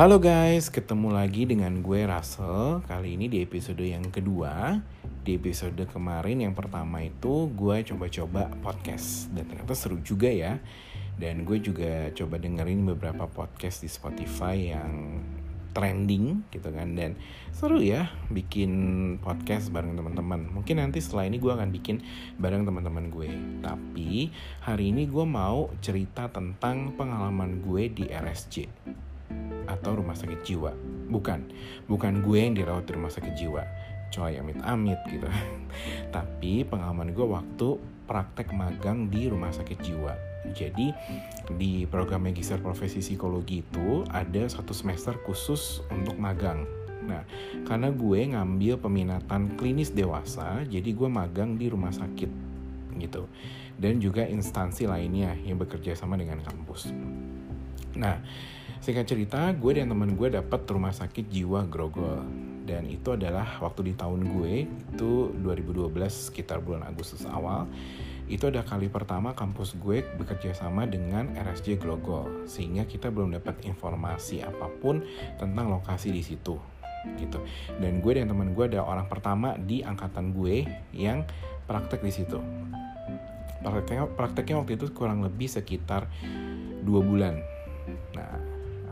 Halo guys, ketemu lagi dengan gue Russell. Kali ini di episode yang kedua. Di episode kemarin yang pertama itu gue coba-coba podcast dan ternyata seru juga ya. Dan gue juga coba dengerin beberapa podcast di Spotify yang trending gitu kan dan seru ya bikin podcast bareng teman-teman mungkin nanti setelah ini gue akan bikin bareng teman-teman gue tapi hari ini gue mau cerita tentang pengalaman gue di RSJ atau rumah sakit jiwa. Bukan, bukan gue yang dirawat di rumah sakit jiwa. Coy amit-amit gitu. Tapi pengalaman gue waktu praktek magang di rumah sakit jiwa. Jadi di program Magister Profesi Psikologi itu ada satu semester khusus untuk magang. Nah, karena gue ngambil peminatan klinis dewasa, jadi gue magang di rumah sakit gitu. Dan juga instansi lainnya yang bekerja sama dengan kampus. Nah, Singkat cerita, gue dan teman gue dapat rumah sakit jiwa Grogol. Dan itu adalah waktu di tahun gue, itu 2012 sekitar bulan Agustus awal. Itu ada kali pertama kampus gue bekerja sama dengan RSJ Grogol. Sehingga kita belum dapat informasi apa pun tentang lokasi di situ gitu. Dan gue dan teman gue ada orang pertama di angkatan gue yang praktek di situ. Prakteknya, prakteknya waktu itu kurang lebih sekitar dua bulan. Nah,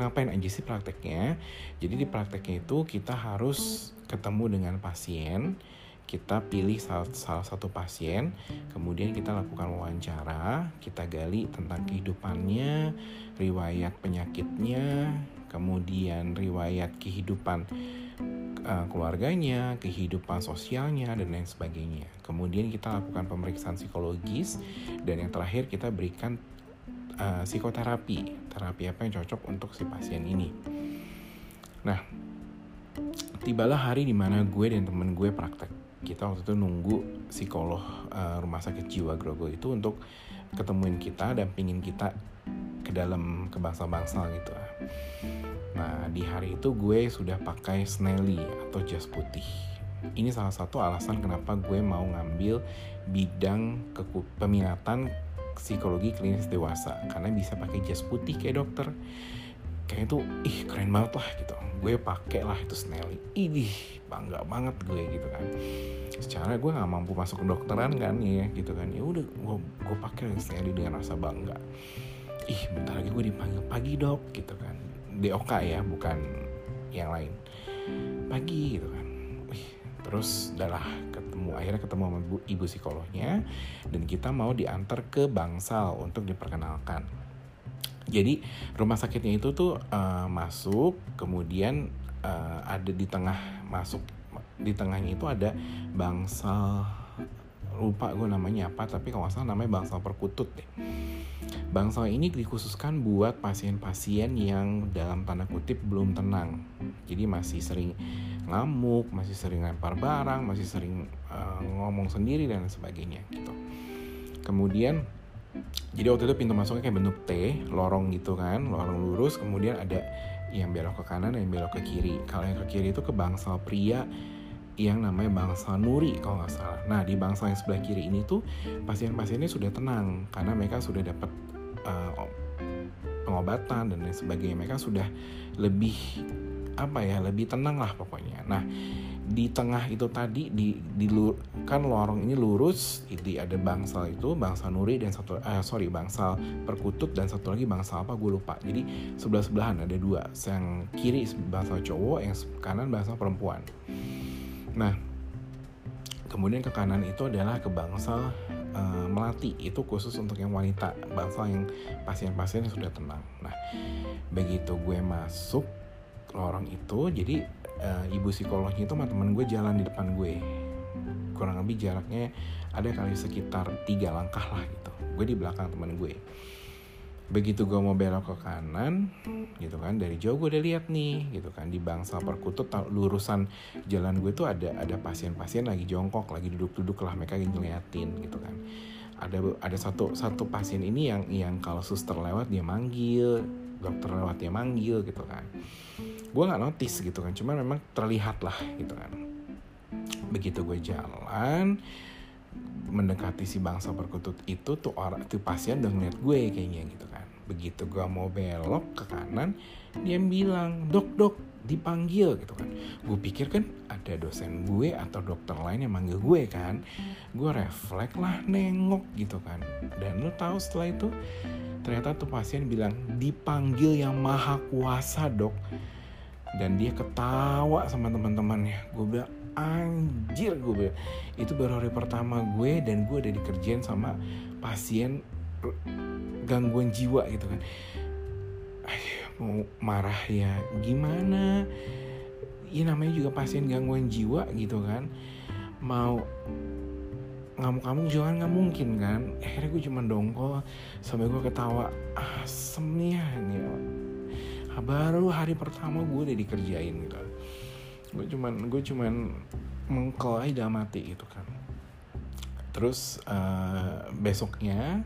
ngapain aja sih prakteknya? Jadi di prakteknya itu kita harus ketemu dengan pasien, kita pilih salah, satu pasien, kemudian kita lakukan wawancara, kita gali tentang kehidupannya, riwayat penyakitnya, kemudian riwayat kehidupan uh, keluarganya, kehidupan sosialnya, dan lain sebagainya. Kemudian kita lakukan pemeriksaan psikologis, dan yang terakhir kita berikan uh, psikoterapi. Terapi apa yang cocok untuk si pasien ini? Nah tibalah hari di mana gue dan temen gue praktek. Kita waktu itu nunggu psikolog uh, rumah sakit jiwa Grogol itu untuk ketemuin kita dan pingin kita ke dalam ke bangsa-bangsa gitu. Nah di hari itu gue sudah pakai Snelly atau jas putih. Ini salah satu alasan kenapa gue mau ngambil bidang peminatan psikologi klinis dewasa karena bisa pakai jas putih kayak dokter. Kayak itu ih keren banget lah gitu. Gue pakai lah itu Snelly. Idih bangga banget gue gitu kan. Secara gue nggak mampu masuk ke dokteran kan ya gitu kan. Ya udah gue gue pakai Snelly dengan rasa bangga. Ih bentar lagi gue dipanggil pagi dok gitu kan. DOK ya bukan yang lain. Pagi gitu kan terus adalah ketemu akhirnya ketemu sama ibu, ibu psikolognya dan kita mau diantar ke Bangsal untuk diperkenalkan jadi rumah sakitnya itu tuh uh, masuk kemudian uh, ada di tengah masuk di tengahnya itu ada Bangsal lupa gue namanya apa tapi kalau salah namanya Bangsal Perkutut deh Bangsal ini dikhususkan buat pasien-pasien yang dalam tanda kutip belum tenang. Jadi masih sering ngamuk, masih sering lempar barang, masih sering uh, ngomong sendiri dan sebagainya gitu. Kemudian jadi waktu itu pintu masuknya kayak bentuk T, lorong gitu kan, lorong lurus, kemudian ada yang belok ke kanan dan yang belok ke kiri. Kalau yang ke kiri itu ke bangsal pria yang namanya bangsal nuri kalau nggak salah. Nah di bangsal yang sebelah kiri ini tuh pasien-pasiennya sudah tenang karena mereka sudah dapat uh, pengobatan dan lain sebagainya mereka sudah lebih apa ya lebih tenang lah pokoknya. Nah di tengah itu tadi di di kan lorong ini lurus itu ada bangsal itu bangsal nuri dan satu eh, sorry bangsal perkutut dan satu lagi bangsal apa gue lupa. Jadi sebelah sebelahan ada dua yang kiri bangsal cowok yang kanan bangsal perempuan. Nah kemudian ke kanan itu adalah ke bangsal uh, melati. Itu khusus untuk yang wanita bangsa yang pasien-pasien yang sudah tenang. Nah begitu gue masuk lorong itu jadi uh, ibu psikolognya itu sama temen gue jalan di depan gue. Kurang lebih jaraknya ada kali sekitar tiga langkah lah gitu. Gue di belakang temen gue. Begitu gue mau belok ke kanan gitu kan dari jauh gue udah lihat nih gitu kan di bangsa perkutut lurusan jalan gue tuh ada ada pasien-pasien lagi jongkok lagi duduk-duduk lah mereka ngeliatin gitu kan. Ada ada satu satu pasien ini yang yang kalau suster lewat dia manggil dokter lewat dia manggil gitu kan gue nggak notice gitu kan cuman memang terlihat lah gitu kan. Begitu gue jalan mendekati si bangsa perkutut itu tuh orang tuh pasien udah ngeliat gue kayaknya gitu kan. Begitu gue mau belok ke kanan dia bilang dok dok dipanggil gitu kan. Gue pikir kan ada dosen gue atau dokter lain yang manggil gue kan. Gue refleks lah nengok gitu kan. Dan lu tahu setelah itu ternyata tuh pasien bilang dipanggil yang maha kuasa dok dan dia ketawa sama teman-temannya. Gue bilang anjir gue bilang. Itu baru hari pertama gue dan gue udah dikerjain sama pasien gangguan jiwa gitu kan. Mau marah ya. Gimana? Ya namanya juga pasien gangguan jiwa gitu kan. Mau ngamuk-ngamuk kan nggak mungkin kan. Akhirnya gue cuma dongkol sampai gue ketawa asem nih ya ini baru hari pertama gue udah dikerjain gitu gue cuman gue cuman mengkel aja mati gitu kan. Terus uh, besoknya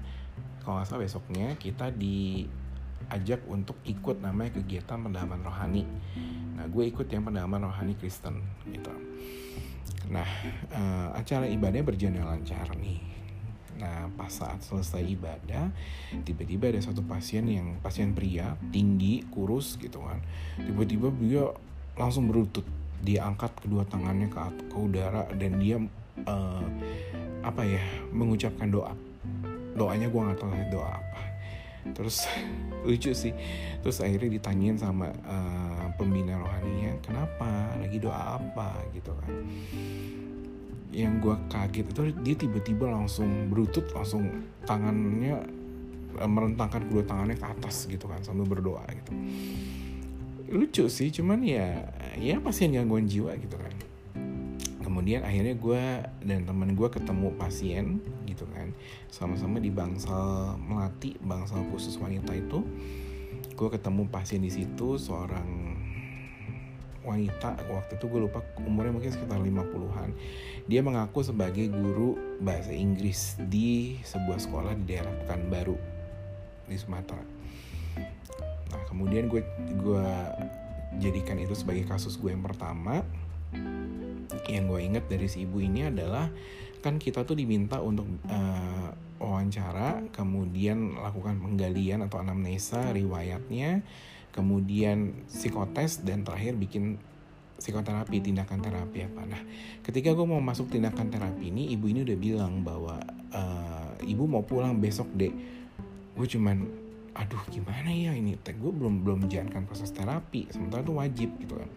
kalau nggak salah besoknya kita diajak untuk ikut namanya kegiatan pendalaman rohani. Nah gue ikut yang pendalaman rohani Kristen gitu. Nah uh, acara ibadahnya berjalan lancar nih Nah pas saat selesai ibadah Tiba-tiba ada satu pasien yang Pasien pria tinggi kurus gitu kan. Tiba-tiba dia langsung berlutut. Dia angkat kedua tangannya ke, ke udara Dan dia uh, Apa ya Mengucapkan doa. Doanya gue gak tahu doa apa. Terus lucu sih. Terus akhirnya ditanyain sama uh, Pembina rohaninya Kenapa? Lagi doa apa? Gitu kan yang gue kaget itu dia tiba-tiba langsung berutut langsung tangannya eh, merentangkan kedua tangannya ke atas gitu kan sambil berdoa gitu. Lucu sih cuman ya ya pasien gangguan jiwa gitu kan. Kemudian akhirnya gue dan teman gue ketemu pasien gitu kan. Sama-sama di bangsal melati bangsal khusus wanita itu. Gue ketemu pasien di situ seorang wanita. Waktu itu gue lupa umurnya mungkin sekitar 50-an dia mengaku sebagai guru bahasa Inggris di sebuah sekolah di daerah Pekanbaru di Sumatera. Nah kemudian gue gue jadikan itu sebagai kasus gue yang pertama. Yang gue inget dari si ibu ini adalah kan kita tuh diminta untuk uh, wawancara kemudian lakukan penggalian atau anamnesa riwayatnya kemudian psikotes dan terakhir bikin psikoterapi tindakan terapi apa. Nah ketika gue mau masuk tindakan terapi ini ibu ini udah bilang bahwa uh, ibu mau pulang besok deh gue cuman aduh gimana ya ini? Gue belum belum menjalankan proses terapi. Sementara itu wajib gitu kan.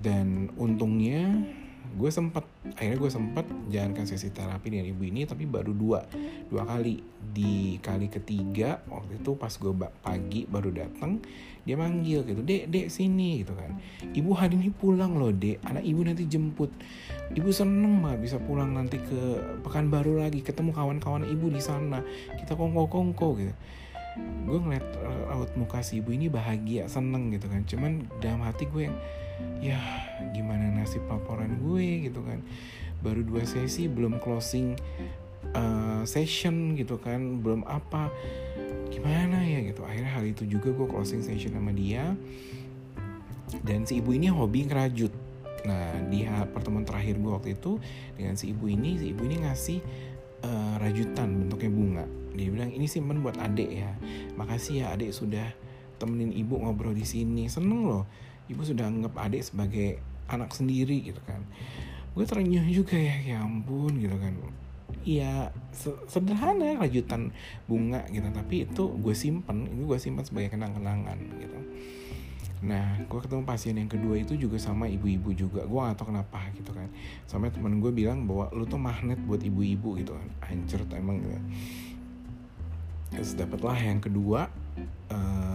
Dan untungnya gue sempet akhirnya gue sempet jalankan sesi terapi dengan ibu ini tapi baru dua dua kali. Di kali ketiga waktu itu pas gue pagi baru datang dia manggil gitu dek dek sini gitu kan. Ibu hari ini pulang loh dek. Anak ibu nanti jemput. Ibu seneng banget bisa pulang nanti ke pekanbaru lagi ketemu kawan-kawan ibu di sana. Kita kongko kongko gitu. Gue ngeliat raut muka si ibu ini bahagia seneng gitu kan. Cuman dalam hati gue yang ya gimana nasib laporan gue gitu kan. Baru dua sesi belum closing uh, session gitu kan. Belum apa. Gimana ya gitu. Akhirnya hal itu juga gue closing session sama dia. Dan si ibu ini hobi ngerajut. Nah di pertemuan terakhir gue waktu itu dengan si ibu ini si ibu ini ngasih uh, rajutan bentuknya bunga. Dia bilang ini simpen buat adek ya. Makasih ya adek sudah temenin ibu ngobrol di sini. Seneng loh ibu sudah anggap adik sebagai anak sendiri gitu kan. Gue terenyuh juga ya ya ampun gitu kan. Ya sederhana rajutan bunga gitu tapi itu gue simpen ini gue simpan sebagai kenang-kenangan gitu. Nah gue ketemu pasien yang kedua itu juga sama ibu-ibu juga. Gue gak tau kenapa gitu kan. Sampai temen gue bilang bahwa lu tuh magnet buat ibu-ibu gitu kan. Hancur emang gitu. Terus dapatlah yang kedua uh,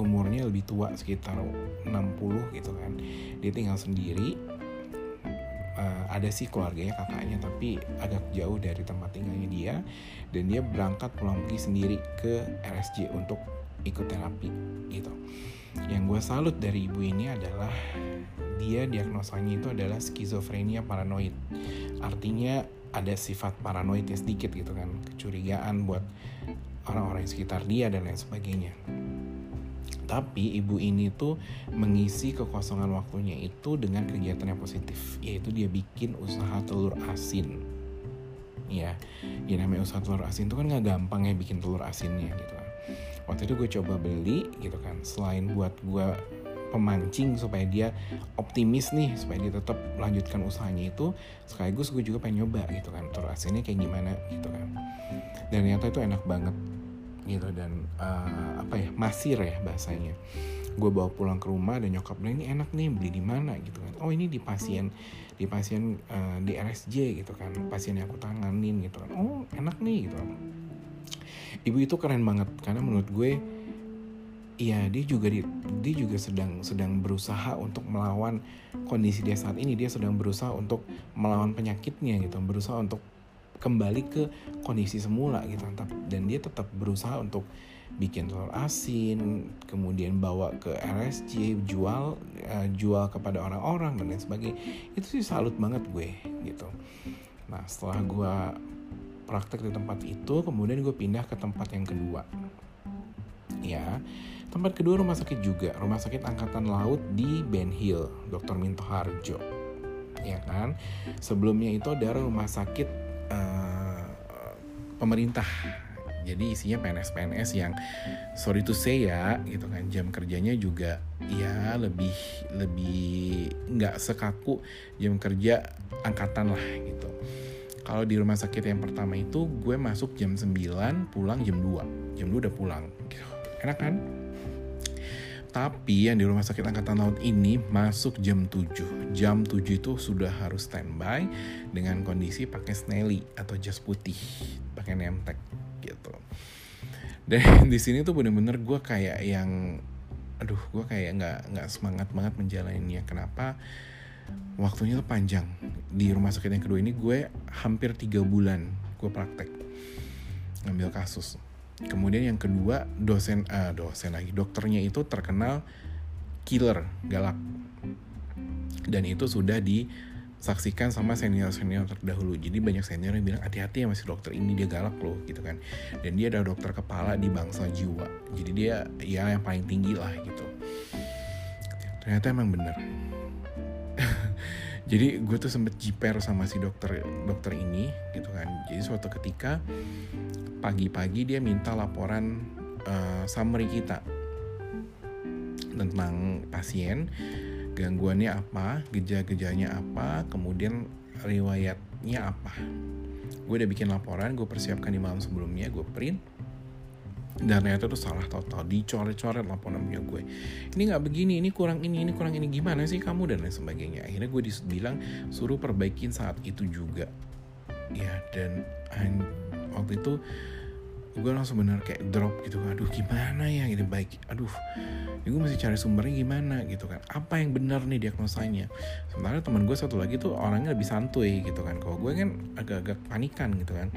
umurnya lebih tua sekitar 60 gitu kan. Dia tinggal sendiri. Uh, ada sih keluarganya kakaknya tapi agak jauh dari tempat tinggalnya dia. Dan dia berangkat pulang pergi sendiri ke RSJ untuk ikut terapi gitu. Yang gue salut dari ibu ini adalah dia diagnosanya itu adalah skizofrenia paranoid. Artinya ada sifat paranoid yang sedikit gitu kan kecurigaan buat orang-orang sekitar dia dan lain sebagainya tapi ibu ini tuh mengisi kekosongan waktunya itu dengan kegiatan yang positif, yaitu dia bikin usaha telur asin. ya ya namanya usaha telur asin itu kan nggak gampang ya bikin telur asinnya gitu kan. Waktu itu gue coba beli gitu kan selain buat gue pemancing supaya dia optimis nih supaya dia tetap lanjutkan usahanya itu sekaligus gue juga pengen nyoba gitu kan telur asinnya kayak gimana gitu kan. Dan ternyata itu enak banget gitu dan uh, apa ya masir ya bahasanya. Gue bawa pulang ke rumah dan nyokap bilang ini enak nih beli di mana? Gitu kan. Oh ini di pasien di pasien uh, di RSJ gitu kan. Pasien yang aku tanganin gitu kan. Oh enak nih gitu. Kan ibu itu keren banget karena menurut gue Iya, dia juga di, dia juga sedang sedang berusaha untuk melawan kondisi dia saat ini. Dia sedang berusaha untuk melawan penyakitnya gitu, berusaha untuk kembali ke kondisi semula gitu. Dan dia tetap berusaha untuk bikin telur asin, kemudian bawa ke RSC, jual uh, jual kepada orang-orang dan lain sebagainya. Itu sih salut banget gue gitu. Nah, setelah gue praktek di tempat itu, kemudian gue pindah ke tempat yang kedua. Ya, Tempat kedua rumah sakit juga, rumah sakit angkatan laut di Ben Hill, Dr. Minto Harjo. Ya kan? Sebelumnya itu ada rumah sakit uh, pemerintah. Jadi isinya PNS-PNS yang sorry to say ya, gitu kan jam kerjanya juga ya lebih lebih nggak sekaku jam kerja angkatan lah gitu. Kalau di rumah sakit yang pertama itu gue masuk jam 9, pulang jam 2. Jam 2 udah pulang gitu. Enak kan? Tapi yang di rumah sakit angkatan laut ini masuk jam 7. Jam 7 itu sudah harus standby dengan kondisi pakai snelly atau jas putih, pakai nemtek gitu. Dan di sini tuh bener-bener gue kayak yang aduh gue kayak nggak nggak semangat banget menjalaninya. Kenapa? Waktunya tuh panjang. Di rumah sakit yang kedua ini gue hampir tiga bulan gue praktek. Ngambil kasus Kemudian yang kedua dosen uh, dosen lagi dokternya itu terkenal killer galak. Dan itu sudah disaksikan sama senior senior terdahulu. Jadi banyak senior yang bilang hati-hati ya masih dokter ini dia galak loh gitu kan. Dan dia adalah dokter kepala di bangsa jiwa. Jadi dia ya yang paling tinggi lah gitu. Ternyata emang bener jadi gue tuh sempet jiper sama si dokter dokter ini gitu kan. Jadi suatu ketika pagi-pagi dia minta laporan uh, summary kita tentang pasien gangguannya apa gejala-gejalanya apa kemudian riwayatnya apa. Gue udah bikin laporan gue persiapkan di malam sebelumnya gue print dan ternyata itu salah total. Dicoret-coret laporan punya gue. Ini nggak begini ini kurang ini ini kurang ini. Gimana sih kamu? Dan lain sebagainya. Akhirnya gue bilang suruh perbaikin saat itu juga. Ya dan waktu itu gue langsung bener kayak drop gitu aduh gimana ya ini baik aduh ya gue mesti cari sumbernya gimana gitu kan. Apa yang benar nih diagnosanya? Sementara teman gue satu lagi tuh orangnya lebih santuy gitu kan. Kalau gue kan agak-agak panikan gitu kan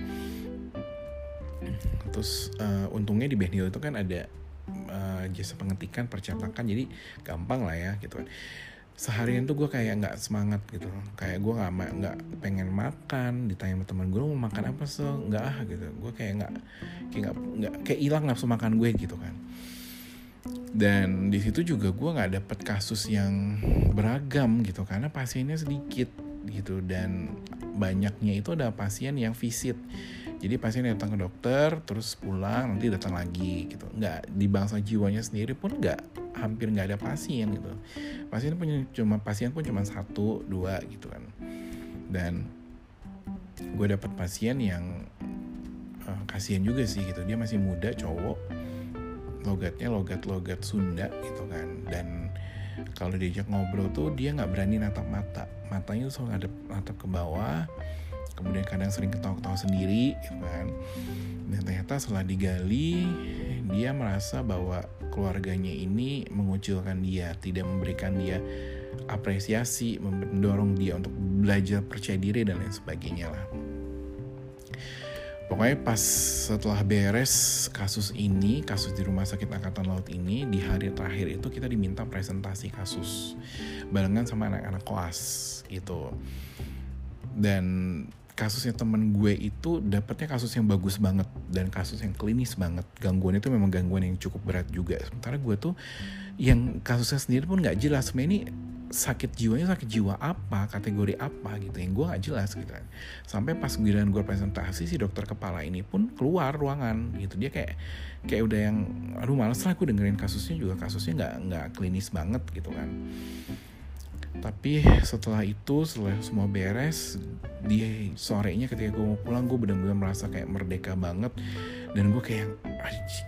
terus uh, untungnya di Benhil itu kan ada uh, jasa pengetikan percetakan jadi gampang lah ya gitu kan. Seharian tuh gue kayak nggak semangat gitu kayak gue nggak nggak pengen makan ditanya sama teman gue mau makan apa sih nggak ah gitu. Gue kayak nggak kayak nggak nggak kayak hilang nafsu makan gue gitu kan. Dan di situ juga gue nggak dapet kasus yang beragam gitu karena pasiennya sedikit gitu. Dan banyaknya itu ada pasien yang visit jadi pasien datang ke dokter terus pulang nanti datang lagi gitu. Nggak di bangsa jiwanya sendiri pun nggak hampir nggak ada pasien gitu. Pasien punya cuma pasien pun cuma satu dua gitu kan. Dan gue dapet pasien yang uh, kasihan juga sih gitu. Dia masih muda cowok. Logatnya logat logat Sunda gitu kan. Dan kalau diajak ngobrol tuh dia nggak berani natap mata. Matanya tuh selalu ngadep natap ke bawah kemudian kadang sering ketawa-ketawa sendiri gitu kan dan ternyata setelah digali dia merasa bahwa keluarganya ini mengucilkan dia tidak memberikan dia apresiasi mendorong dia untuk belajar percaya diri dan lain sebagainya lah Pokoknya pas setelah beres kasus ini, kasus di Rumah Sakit Angkatan Laut ini, di hari terakhir itu kita diminta presentasi kasus barengan sama anak-anak koas gitu. Dan kasusnya temen gue itu dapetnya kasus yang bagus banget dan kasus yang klinis banget. Gangguan itu memang gangguan yang cukup berat juga. Sementara gue tuh yang kasusnya sendiri pun nggak jelas. Sebenarnya ini sakit jiwanya sakit jiwa apa kategori apa gitu. Yang gue gak jelas gitu kan. Sampai pas giliran gue presentasi si dokter kepala ini pun keluar ruangan gitu. Dia kayak kayak udah yang aduh males lah aku dengerin kasusnya juga. Kasusnya nggak nggak klinis banget gitu kan tapi setelah itu setelah semua beres di sorenya ketika gue mau pulang gue benar-benar merasa kayak merdeka banget. Dan gue kayak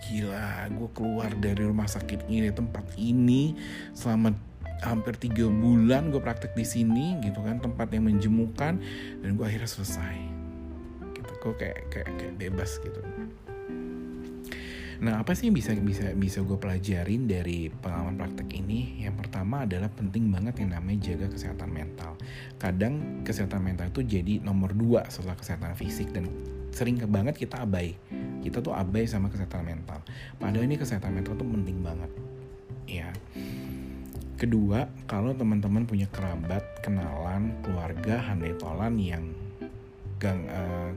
gila gue keluar dari rumah sakit ini tempat ini selama hampir tiga bulan gue praktek di sini gitu kan tempat yang menjemukan. Dan gue akhirnya selesai. Gitu gue kayak kayak kayak bebas gitu Nah, apa sih yang bisa bisa bisa gue pelajarin dari pengalaman praktek ini? Yang pertama adalah penting banget yang namanya jaga kesehatan mental. Kadang kesehatan mental itu jadi nomor dua setelah kesehatan fisik dan sering banget kita abai. Kita tuh abai sama kesehatan mental. Padahal ini kesehatan mental tuh penting banget. Ya. Kedua, kalau teman-teman punya kerabat, kenalan, keluarga, handai tolan yang gang, uh,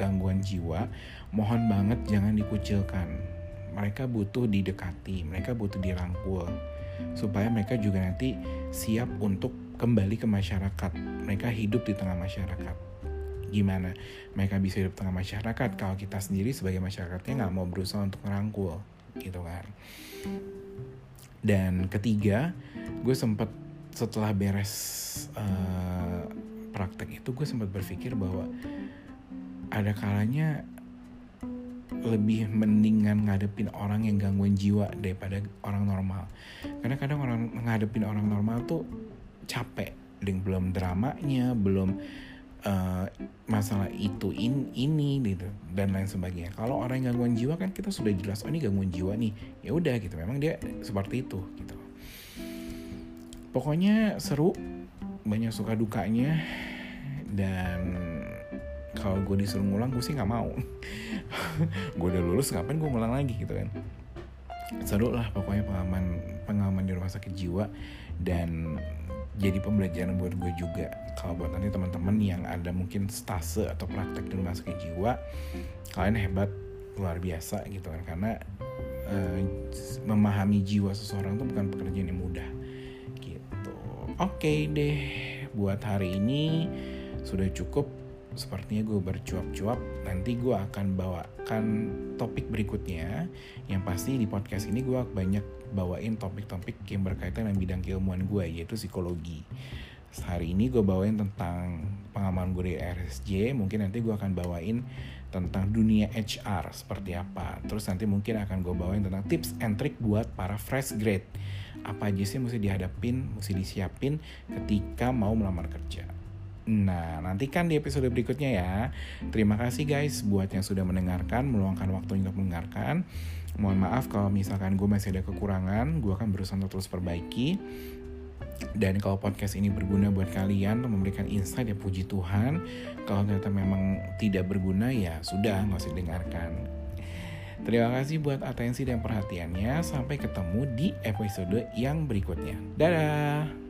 gangguan jiwa, mohon banget jangan dikucilkan. Mereka butuh didekati, mereka butuh dirangkul, supaya mereka juga nanti siap untuk kembali ke masyarakat. Mereka hidup di tengah masyarakat. Gimana mereka bisa hidup di tengah masyarakat kalau kita sendiri sebagai masyarakatnya nggak mau berusaha untuk merangkul, gitu kan? Dan ketiga, gue sempat setelah beres uh, praktek itu gue sempat berpikir bahwa ada kalanya lebih mendingan ngadepin orang yang gangguan jiwa daripada orang normal. Karena kadang orang ngadepin orang normal tuh capek, dengan belum dramanya, belum uh, masalah itu in, ini gitu dan lain sebagainya. Kalau orang yang gangguan jiwa kan kita sudah jelas oh ini gangguan jiwa nih. Ya udah gitu. Memang dia seperti itu gitu. Pokoknya seru, banyak suka dukanya dan kalau gue disuruh ngulang gue sih nggak mau. gue udah lulus ngapain gue ngulang lagi gitu kan. Seru lah pokoknya pengalaman pengalaman di rumah sakit jiwa dan jadi pembelajaran buat gue juga kalau buat nanti teman-teman yang ada mungkin stase atau praktek di rumah sakit jiwa kalian hebat luar biasa gitu kan karena uh, memahami jiwa seseorang itu bukan pekerjaan yang mudah oke okay deh buat hari ini sudah cukup sepertinya gue bercuap-cuap nanti gue akan bawakan topik berikutnya. Yang pasti di podcast ini gue banyak bawain topik-topik yang berkaitan dengan bidang keilmuan gue yaitu psikologi. Hari ini gue bawain tentang pengalaman gue di RSJ mungkin nanti gue akan bawain tentang dunia HR seperti apa. Terus nanti mungkin akan gue bawain tentang tips and trick buat para fresh grade apa aja sih mesti dihadapin, mesti disiapin ketika mau melamar kerja. Nah, nantikan di episode berikutnya ya. Terima kasih guys buat yang sudah mendengarkan, meluangkan waktu untuk mendengarkan. Mohon maaf kalau misalkan gue masih ada kekurangan, gue akan berusaha untuk terus perbaiki. Dan kalau podcast ini berguna buat kalian untuk memberikan insight ya puji Tuhan. Kalau ternyata memang tidak berguna ya sudah nggak usah dengarkan Terima kasih buat atensi dan perhatiannya. Sampai ketemu di episode yang berikutnya. Dadah.